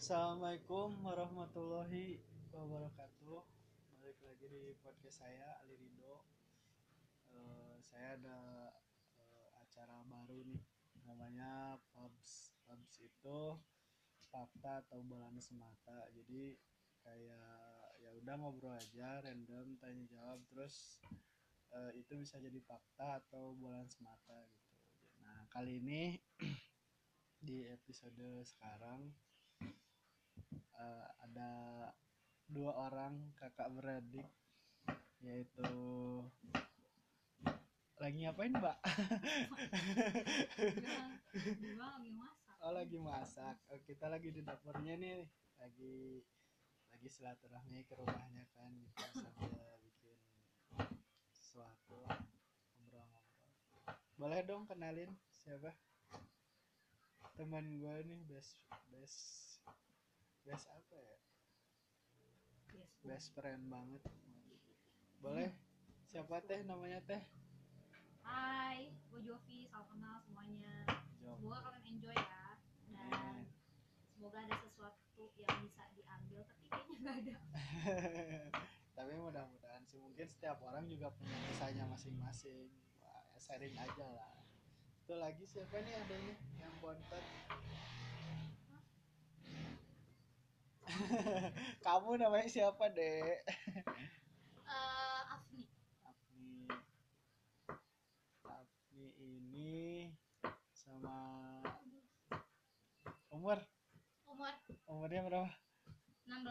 Assalamualaikum warahmatullahi wabarakatuh. Balik lagi di podcast saya Ali Rido. Eh, saya ada eh, acara baru nih, namanya Pubs. Pubs itu fakta atau bolan semata. Jadi kayak ya udah ngobrol aja, random tanya jawab, terus eh, itu bisa jadi fakta atau bolan semata gitu. Nah kali ini di episode sekarang eh, ada dua orang kakak beradik yaitu lagi ngapain mbak? Gua lagi masak. Oh lagi masak. Oh, kita lagi di dapurnya nih, lagi lagi silaturahmi ke rumahnya kan, kita sambil bikin sesuatu ngobrol-ngobrol. Boleh dong kenalin siapa? Teman gue nih best best best apa ya? Yes. Best friend banget. Boleh? Siapa teh namanya teh? Hai, gue Jovi, salam kenal semuanya. Jom. Semoga kalian enjoy ya. Dan semoga ada sesuatu yang bisa diambil, tapi kayaknya nggak ada. tapi mudah-mudahan sih mungkin setiap orang juga punya kisahnya masing-masing Wah, ya sharing aja lah itu lagi siapa nih adanya yang bontot kamu namanya siapa dek? Eh, Afni, Afni. Afni ini sama umur? Umur? Umurnya berapa? 16,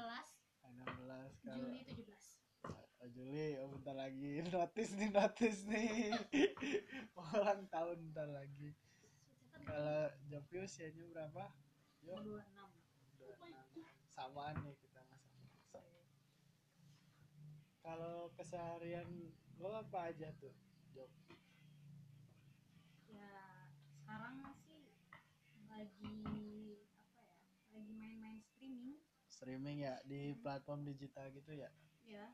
16 kalau Juli 17. Oh, Juli, oh bentar lagi. Notis nih notis nih. Ulang tahun bentar lagi. Kalau Jopi usianya berapa? Jo 26. 26. Samaan nih kita masa kalau keseharian lo apa aja tuh Jop Ya, sekarang sih lagi apa ya? Lagi main-main streaming. streaming ya di platform digital gitu ya ya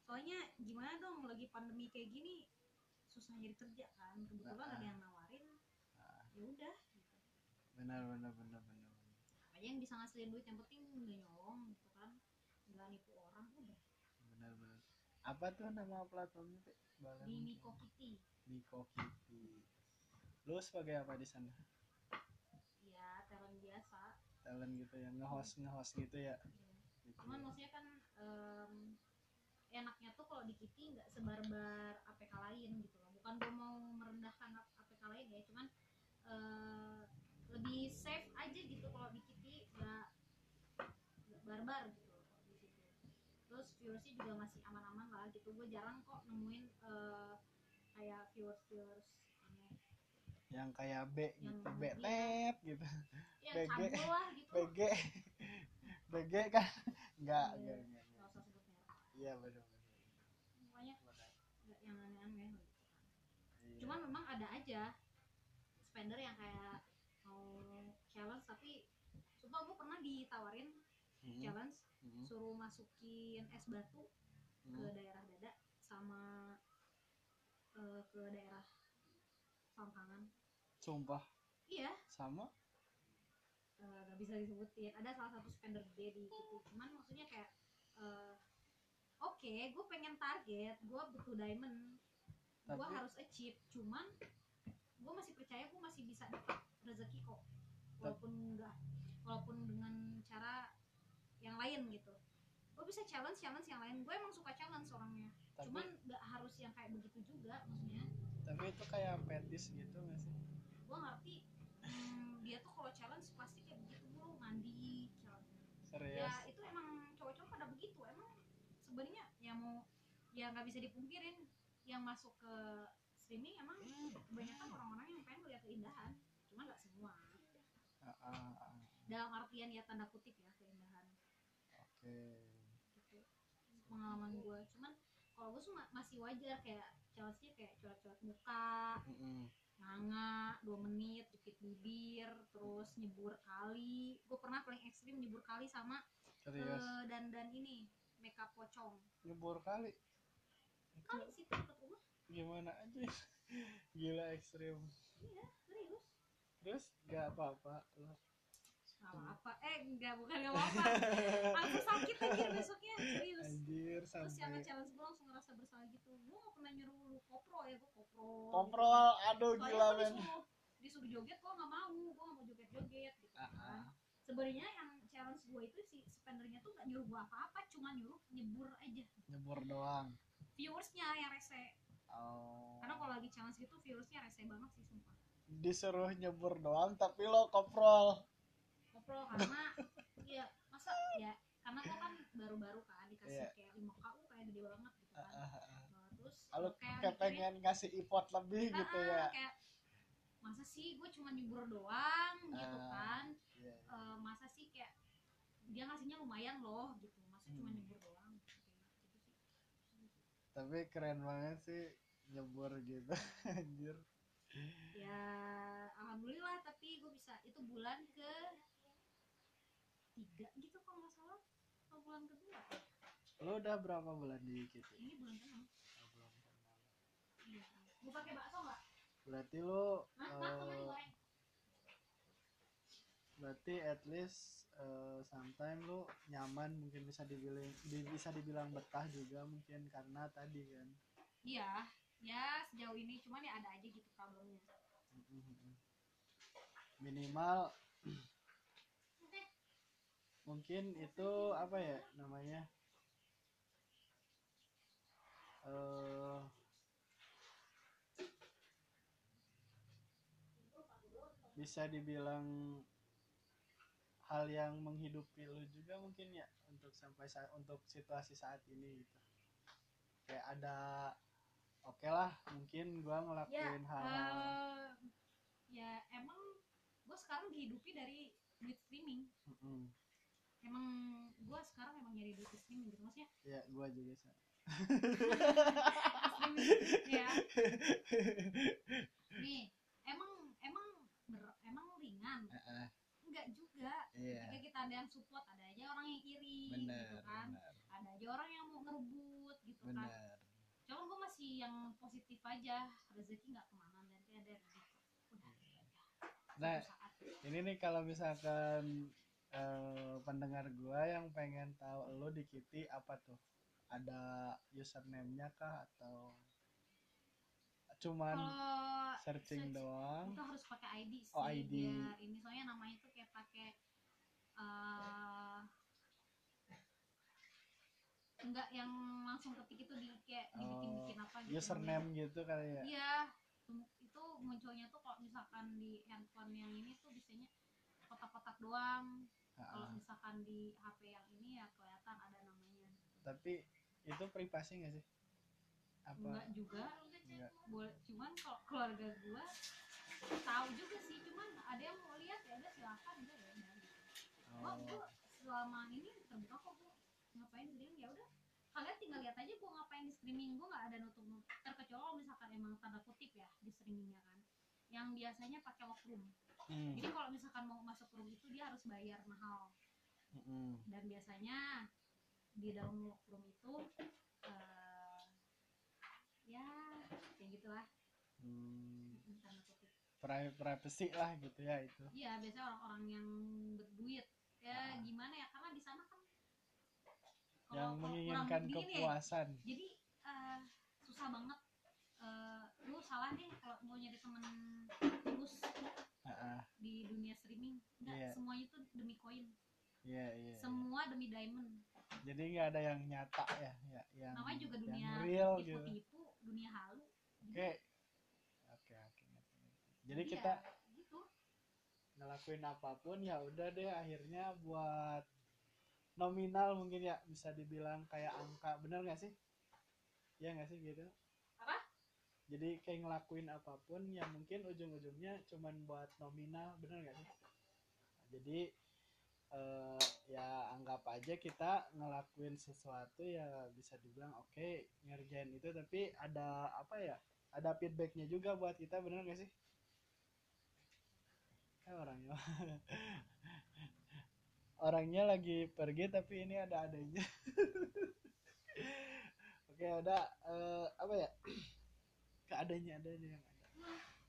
soalnya gimana dong lagi pandemi kayak gini susah nyari kerja kan kebetulan Nah. ada yang nawarin nah, ya udah gitu. benar benar benar benar. Aja yang bisa ngasilin duit yang penting nggak nyolong gitu kan. Nggak nipu orang udah. Benar benar apa tuh nama platformnya Teh? Di? Miko Kitty. Miko Kitty. Lo sebagai apa di sana? Ya talent biasa. Talent gitu ya nge-host nge-host gitu ya. Gitu. cuman maksudnya kan em, enaknya tuh kalau di Kitty nggak sebarbar APK lain gitu loh. Bukan gue mau merendahkan APK lain ya cuman eh, lebih safe aja gitu kalau di Kitty nggak nggak barbar gitu di situ. Terus viewersnya juga masih aman-aman lah gitu. Gue jarang kok nemuin eh, kayak viewers viewers aneh. Yang kayak B gitu Yang- B iya. tet gitu. Ya BG. lah gitu. BG BG kan? Enggak enggak enggak iya benar pokoknya yang aneh-aneh gitu Iya. cuman memang ada aja spender yang kayak mau challenge tapi gue pernah ditawarin Hmm, challenge hmm, suruh masukin es batu ke hmm. daerah dada sama eh, ke daerah selangkangan sumpah? Iya. Sama? Nggak bisa disebutin. Ada salah satu spender gede di situ. Cuman maksudnya kayak eh, oke gue pengen target gue butuh diamond. Gue harus achieve. Cuman gue masih percaya gue masih bisa dapat rezeki kok walaupun enggak walaupun dengan cara yang lain gitu. Gue bisa challenge challenge yang lain. Gue emang suka challenge orangnya. Tapi cuman nggak harus yang kayak begitu juga maksudnya. Tapi itu kayak petis gitu nggak sih? Gue ngerti. Hmm, dia tuh kalau challenge pasti kayak begitu mulu. Mandi challenge. Serius? Ya itu emang cowok-cowok pada begitu. Emang sebenarnya ya mau ya nggak bisa dipungkirin. Yang masuk ke streaming emang kebanyakan orang-orang yang pengen lihat keindahan Dalam artian ya tanda kutip ya keindahan. Oke. Gitu. Pengalaman gue cuman kalau gue masih wajar kayak challenge-nya kayak coret-coret muka nganga dua menit jepit bibir terus nyebur kali. Gue pernah paling ekstrim nyebur kali sama serius? eh, dan dan ini makeup pocong. Nyebur kali? Kali situ dekat rumah gimana aja? Gila ekstrim. Iya serius terus? Nggak apa-apa lo Nggak apa? Eh enggak bukan nggak apa langsung sakit aja besoknya serius. Anjir terus yang sampai challenge gue langsung ngerasa bersalah gitu. Gue gak pernah nyuruh lu kopro ya gue kopro. Koprol aduh Soalnya gila men. disuruh, disuruh joget gue gak mau. Gue gak mau joget-joget gitu Ah, kan. ah. sebenarnya yang challenge gue itu si spendernya tuh gak nyuruh gue apa-apa cuma nyuruh nyebur aja. Nyebur doang. Viewersnya yang rese. Oh. Karena kalau lagi challenge gitu viewersnya rese banget sih sumpah disuruh nyebur doang tapi lo koprol kopro karena ya masa ya karena gue kan baru-baru kan dikasih Iya. kayak 5 ku kayak gede banget gitu kan ah, ah. Nah, terus Lo kayak kayak pengen ngasih effort lebih "Ah, gitu ah," ya kayak masa sih gue cuma nyebur doang gitu Ah. kan Iya. Eh, masa sih kayak dia ngasihnya lumayan loh gitu masa cuma Hmm. nyebur doang gitu, gitu sih tapi keren banget sih nyebur gitu anjir ya alhamdulillah tapi gue bisa itu bulan ke tiga gitu kalau nggak salah atau bulan kedua lo udah berapa bulan di KT ini bulan keenam Oh, belum kenal. iya gue pakai bakso nggak? Berarti lo Hah? Eh, berarti at least eh, sometime lu nyaman mungkin bisa dibilang di- bisa dibilang betah juga mungkin karena tadi kan. Iya ya sejauh ini. Cuman ya ada aja gitu problemnya. Minimal mungkin itu apa ya namanya? Eh bisa dibilang hal yang menghidupi lu juga mungkin ya untuk sampai saat untuk situasi saat ini gitu. Kayak ada oke lah mungkin gua ya ngelakuin hal-hal. eh, ya emang gue sekarang dihidupi dari duit streaming. Mm-mm. emang gue sekarang emang nyari duit streaming gitu maksudnya ya gua juga sama streaming ya. Nih emang emang ber- emang ringan. Heeh, enggak juga. Iya. Ketika kita ada yang support ada aja orang yang iri bener gitu kan. bener ada aja orang yang mau ngerebut gitu kan. Bener cuma gue masih yang positif aja rezeki nggak ke mana nanti ada rezeki udah gitu nah saat. ini nih kalau misalkan eh, pendengar gua yang pengen tahu lo di Kitty apa tuh? Ada username-nya kah atau cuman kalau searching search doang? itu harus pakai ID sih Oh, ID. biar ini. Soalnya namanya tuh kayak pakai eh enggak yang langsung ketik itu di kayak dibikin-bikin apa gitu. Oh, username gitu kali ya? Iya itu munculnya tuh kalau misalkan di handphone yang ini tuh biasanya kotak-kotak doang. Kalau misalkan di HP yang ini ya kelihatan ada namanya. Tapi itu privasi gak sih? Apa? Enggak juga. Enggak. boleh cuman kalau keluarga gua tahu juga sih cuman ada yang mau lihat ya udah silakan udah ya gitu. gua, oh, gua selama ini terbuka kok gua ngapain streaming? Ya udah kalian tinggal lihat aja gua ngapain di streaming. Gua nggak ada nutup nutup terkecuali misalkan emang tanda kutip ya di streamingnya kan. Yang biasanya pakai lockroom hmm, jadi kalau misalkan mau masuk room itu dia harus bayar mahal. Mm-mm. dan biasanya di dalam lockroom itu eh, ya kayak gitulah. Hmm, tanda kutip. Pri- privacy lah gitu ya itu. Iya biasanya orang-orang yang berduit. Ya Ah. gimana ya? Karena di sana kan yang menginginkan dingin ya, kepuasan jadi eh, susah banget Eh, lu salah nih kalau mau nyari temen tulus Ha-ha. di dunia streaming enggak Iya. semuanya itu demi koin iya iya iya. semua demi diamond jadi nggak ada yang nyata ya, ya yang namanya juga yang dunia real gitu tipu-tipu dunia halu oke oke oke ngerti. jadi Iya, kita gitu ngelakuin apa pun ya udah deh akhirnya buat nominal mungkin ya bisa dibilang kayak angka. Bener nggak sih? Ya nggak sih gitu? Apa? jadi kayak ngelakuin apa pun yang mungkin ujung-ujungnya cuman buat nominal bener nggak sih? Nah, jadi eh, ya anggap aja kita ngelakuin sesuatu ya bisa dibilang oke ngerjain itu tapi ada apa ya ada feedbacknya juga buat kita bener nggak sih? Kan orangnya orangnya lagi pergi tapi ini ada adanya. Oke ada eh, apa ya? Keadanya ada yang ada.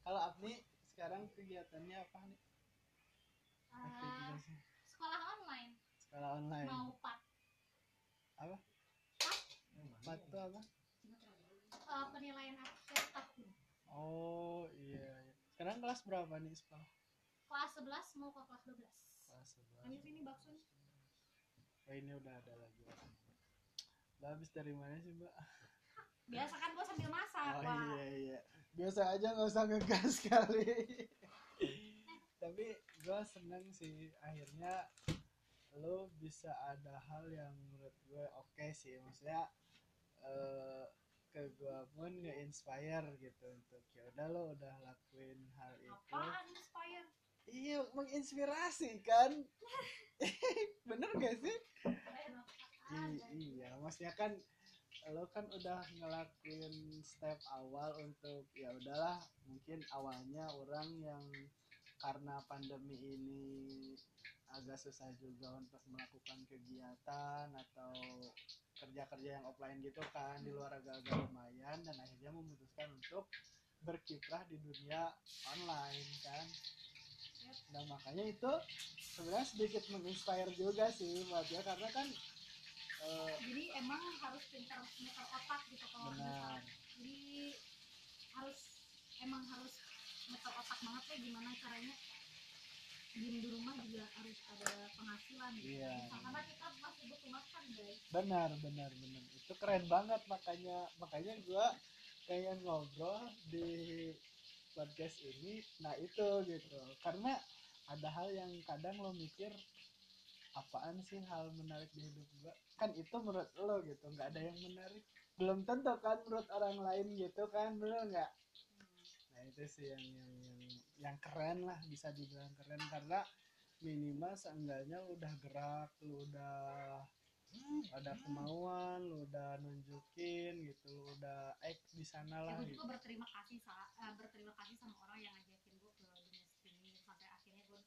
Kalau Apni sekarang kegiatannya apa nih? Ah, aktivitasnya online. Mau pat apa? Pat tuh apa? Eh, penilaian akhir tahun. Oh iya, iya. sekarang kelas berapa nih Ispal? kelas 11 mau ke kelas 12 kelas 11 lanjut ini nih. Oh ini udah ada lagi. Mbak habis dari mana sih mbak? biasa kan gue sambil masak Oh iya iya. Biasa aja nggak usah ngegas kali. Tapi gue seneng sih. Akhirnya lo bisa ada hal yang menurut gue oke sih. Maksudnya eh, ke gue pun nge-inspire gitu untuk ya udah lo udah lakuin hal itu. Apaan inspire iya menginspirasi kan bener gak sih I- iya maksudnya kan lo kan udah ngelakuin step awal untuk ya udahlah mungkin awalnya orang yang karena pandemi ini agak susah juga untuk melakukan kegiatan atau kerja-kerja yang offline gitu kan di luar agak-agak lumayan dan akhirnya memutuskan untuk berkiprah di dunia online kan. Nah makanya itu sebenarnya sedikit menginspire juga sih buat gue karena kan eh, jadi emang harus pintar muter otak gitu kalau benar. misalnya. Jadi harus emang harus muter otak banget ya gimana caranya diem di rumah juga harus ada penghasilan gitu. Iya. Karena kita masih butuh makan guys. Benar benar benar. Itu keren banget makanya. Makanya gua pengen ngobrol di podcast ini nah itu gitu. Karena ada hal yang kadang lo mikir apaan sih hal menarik di hidup gua? Kan itu menurut lo gitu nggak ada yang menarik. Belum tentu kan menurut orang lain gitu kan bener nggak? Nah itu sih yang yang yang keren lah bisa dibilang keren. Karena minimal seenggaknya udah gerak lu udah ada kemauan lu udah nunjukin gitu lu udah act di sana ya lah gue gitu. juga berterima kasih eh, berterima kasih sama orang yang ngajakin gue ke dunia streaming. Sampai akhirnya gue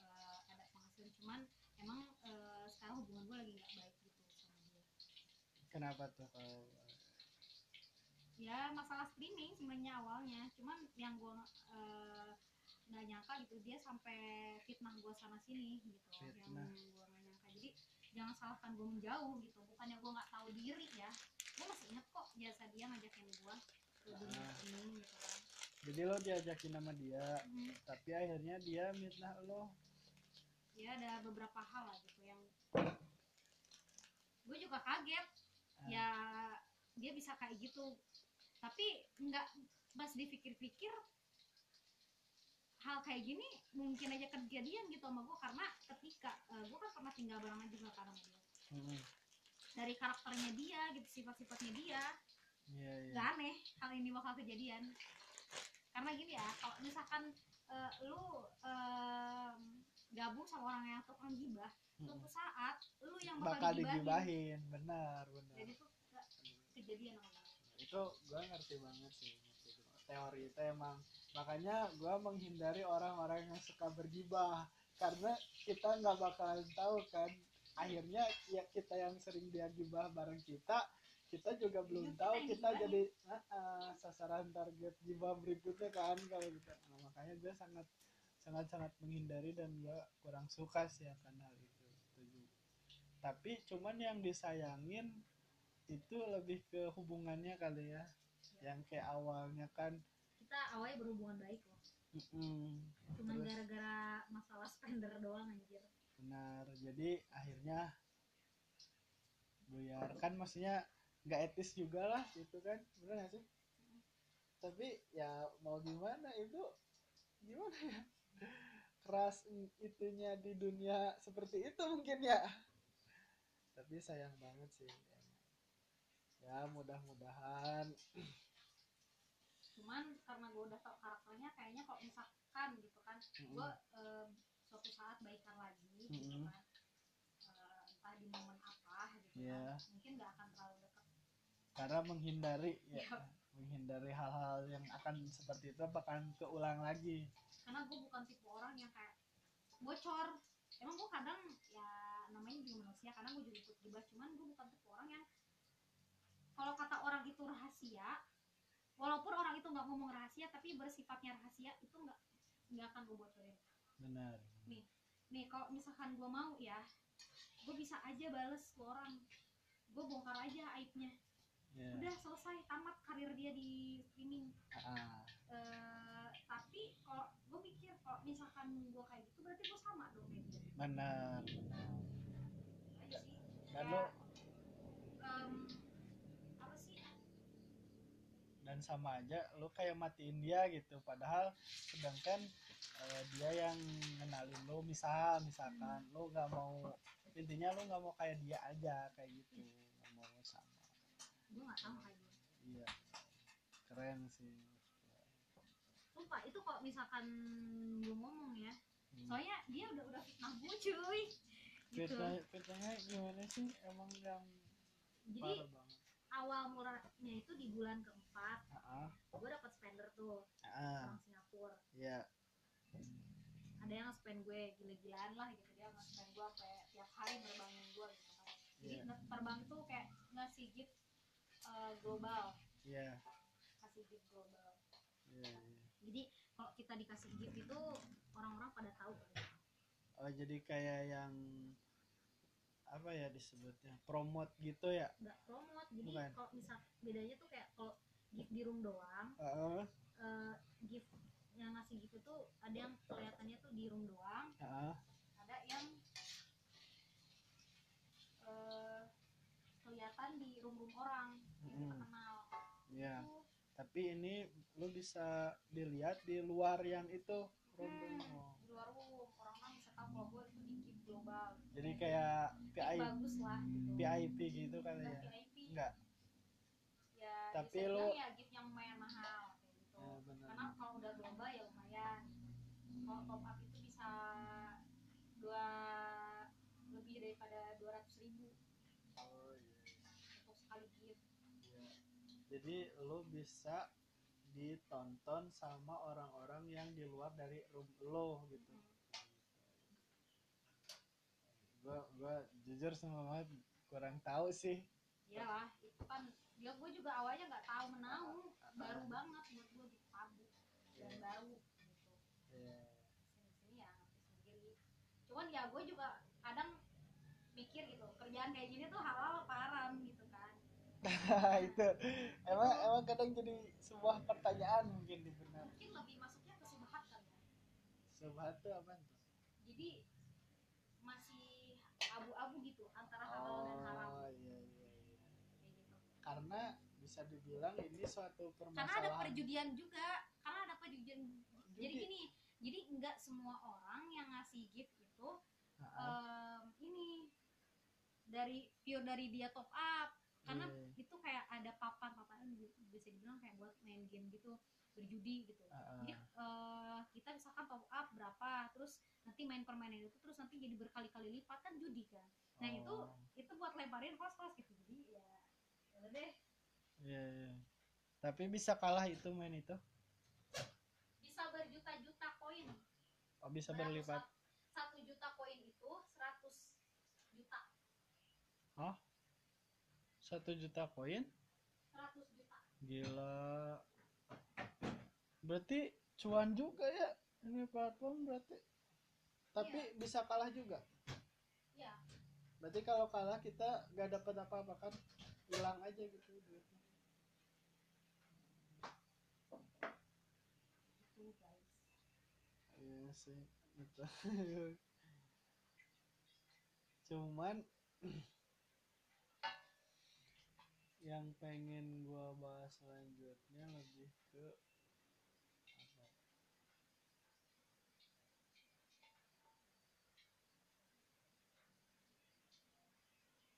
eh, ada penghasilan. Cuman emang eh, sekarang hubungan gue lagi nggak baik gitu sama dia. Kenapa tuh kalau ya masalah streaming sebenarnya awalnya. Cuman yang gue nggak nyangka gitu dia sampai fitnah gue sana sini gitu Fitnah. yang gue jangan salahkan gue menjauh gitu bukannya gue nggak tahu diri ya gue masih inget kok biasa dia ngajakin gue Ah. streaming gitu kan jadi lo diajakin sama dia Hmm. tapi akhirnya dia mitnah lo ya ada beberapa hal lah gitu yang gue juga kaget Ah. ya dia bisa kayak gitu tapi nggak pas dipikir-pikir hal kayak gini mungkin aja kejadian gitu sama gue karena ketika gue kan pernah tinggal barengan juga sama dia. Hmm, dari karakternya dia gitu sifat-sifatnya dia. Iya iya. Nggak aneh hal ini bakal kejadian. Karena gini ya kalau misalkan eh, lu em, gabung sama orang yang tukang gibah Hmm, suatu saat lu yang bakal bakal, digibahin. digibahin benar benar. Jadi tuh kejadian sama itu gue ngerti banget sih ngerti. Teori itu emang makanya gue menghindari orang-orang yang suka bergibah. Karena kita nggak bakalan tahu kan akhirnya ya kita yang sering dia gibah bareng kita kita juga belum Iya, tahu kita gibahin. jadi ah, ah, sasaran target gibah berikutnya kan kalau kita Nah, makanya gue sangat sangat sangat menghindari dan gue kurang suka sih akan hal itu setuju. Tapi cuman yang disayangin itu lebih ke hubungannya kali ya. Yang kayak awalnya kan kita awalnya berhubungan baik loh. Mm-mm, cuman Terus? gara-gara masalah spender doang anjir. Benar. Jadi akhirnya buyar kan maksudnya nggak etis juga lah itu kan? Benar gak sih? Tapi ya mau gimana itu gimana ya? Keras itunya di dunia seperti itu mungkin ya? Tapi sayang banget sih emang. ya mudah-mudahan cuman karena gue udah tau karakternya kayaknya kalau misalkan gitu kan mm, gue suatu saat baikan lagi gitu Mm-mm. kan Eh, entah di momen apa gitu Iya. kan mungkin gak akan terlalu dekat karena menghindari ya Iya. menghindari hal-hal yang akan seperti itu bakalan keulang lagi karena gue bukan tipe orang yang kayak bocor emang gue kadang ya namanya juga manusia kadang gue juga ikut gibah cuman gue bukan tipe orang yang kalau kata orang itu rahasia walaupun orang itu nggak ngomong rahasia tapi bersifatnya rahasia itu nggak nggak akan gue bocorin benar. Nih kalau misalkan gue mau ya gue bisa aja bales ke orang. Gue bongkar aja aibnya. Ya. Udah selesai tamat karir dia di streaming. Ah, Eh, tapi kalau gue mikir kalau misalkan gue kayak gitu berarti gue sama dong kayak dia. Benar. Benar sih. Dan lo dan sama aja lo kayak matiin dia gitu. Padahal sedangkan eh, dia yang ngenalin lo misal misalkan lo nggak mau intinya lo nggak mau kayak dia aja kayak gitu. Nggak mau sama. Gue nggak tahu kayak iya. Keren sih. Lupa itu kalau misalkan gue ngomong ya Hmm. soalnya dia udah udah fitnah gue cuy. Gitu. Fitnah fitnahnya gimana sih? Emang yang jadi parah banget awal mulanya itu di bulan keempat ah gue dapat spender tuh ah orang Singapura. Ya ada yang spend gue gila-gilaan lah gitu. Dia nge-spend gue sampai tiap hari nerbangin gue gitu kan. Jadi Iya. nge- terbang tuh kayak ngasih gift eh, global. Ya kasih gift global. Ya jadi kalau kita dikasih gift itu orang-orang pada tahu kan? Oh jadi kayak yang apa ya disebutnya promote gitu ya nggak promote jadi Bukan. kalau misal bedanya tuh kayak kalau gift di room doang Heeh, eh, gift yang ngasih gift itu ada yang kelihatannya tuh di room doang heeh. ada yang eh, kelihatan di room room orang yang kenal ya itu tapi ini lu bisa dilihat di luar yang itu room-room. Hmm. di luar room orang-orang bisa tahu kalau gue itu di gift global. Jadi kayak VIP bagus lah gitu. VIP gitu Bukan ya. VIP enggak ya Tapi dibilang ya gift yang lumayan mahal gitu. Ya karena kalau udah global ya lumayan. Kalau top up itu bisa dua lebih daripada dua ratus ribu. Oh, iya. untuk sekali gift. Iya. jadi lu bisa ditonton sama orang-orang yang di luar dari room lo gitu gua gua jujur sama banget kurang tahu sih. Iyalah itu kan ya gue juga awalnya nggak tahu menau baru banget buat gue gitu tabu dan Iya. baru gitu. Iya. sini sini ya ngerti sendiri. Cuman ya gue juga kadang mikir gitu kerjaan kayak gini tuh halal apa haram gitu kan. Itu emang emang kadang jadi sebuah pertanyaan mungkin di benak. Mungkin lebih masuknya ke subhat kan ya. Subhat tuh apa tuh? jadi abu-abu gitu antara halal dan haram Oh iya iya iya. kayak gitu Karena bisa dibilang ini suatu karena ada permasalahan. perjudian juga karena ada perjudian jadi Judi. gini jadi nggak semua orang yang ngasih gift itu em, ini dari pure dari dia top up karena Iya. itu kayak ada papan-papan bisa dibilang kayak buat main game gitu berjudi gitu Ha-ha. jadi eh, kita misalkan top up berapa terus nanti main permainan itu terus nanti jadi berkali-kali lipat kan judi kan nah itu Oh, itu buat lebarin kos-kos gitu jadi ya ya deh Iya iya. Tapi bisa kalah itu main itu? bisa berjuta-juta koin Oh bisa berlipat. sat- satu juta koin itu 100 juta Satu juta koin? 100 juta Gila. Berarti cuan juga ya ini platform berarti. Tapi bisa kalah juga. ya Berarti kalau kalah kita gak dapat apa-apa kan? Hilang aja gitu duitnya. Iya sih, itu. Cuman yang pengen gua bahas selanjutnya lebih ke apa?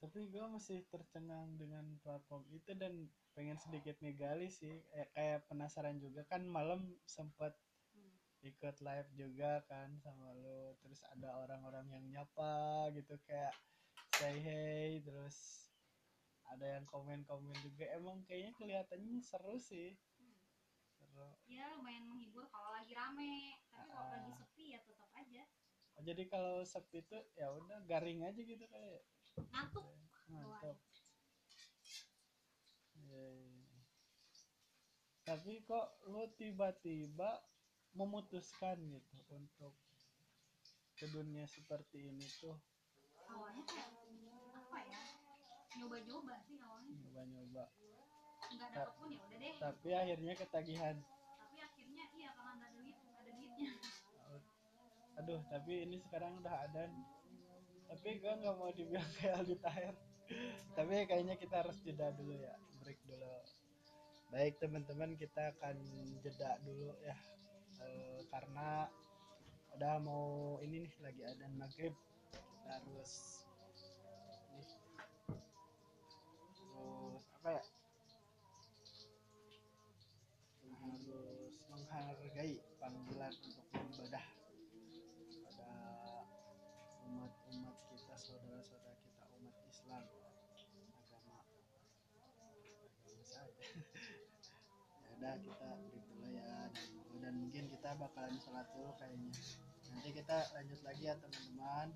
Tapi gua masih tercengang dengan platform itu dan pengen sedikit ngegali sih, eh, kayak penasaran juga kan malam sempat Hmm. ikut live juga kan sama lo terus ada orang-orang yang nyapa gitu kayak say hey terus ada yang komen-komen juga. Emang kayaknya kelihatannya seru sih. Seru. Ya lumayan menghibur kalau lagi rame. Tapi kalau Ah. lagi sepi ya tetap aja. Oh, jadi kalau sepi itu ya udah garing aja gitu kayak ngantuk. Mantap Iya, iya. tapi kok lo tiba-tiba memutuskan gitu untuk ke dunia seperti ini tuh? Awalnya kayak ya nyoba-nyoba sih awalnya. Nyoba-nyoba. Nggak dapet pun ya udah deh. tapi akhirnya ketagihan. Tapi akhirnya iya karena ada duit ada duitnya. Aduh tapi ini sekarang udah ada. Tapi gue nggak mau dibilang kayak Aldi Taher tapi kayaknya kita harus jeda dulu ya break dulu. Baik teman-teman kita akan jeda dulu ya. Eh, karena udah mau ini nih lagi adzan maghrib. Kita harus apa ya harus menghargai panggilan untuk beribadah pada umat-umat kita saudara-saudara kita umat Islam agama. Agama saya ya udah kita dulu ya. Dan mungkin kita bakalan sholat dulu kayaknya. Nanti kita lanjut lagi ya teman-teman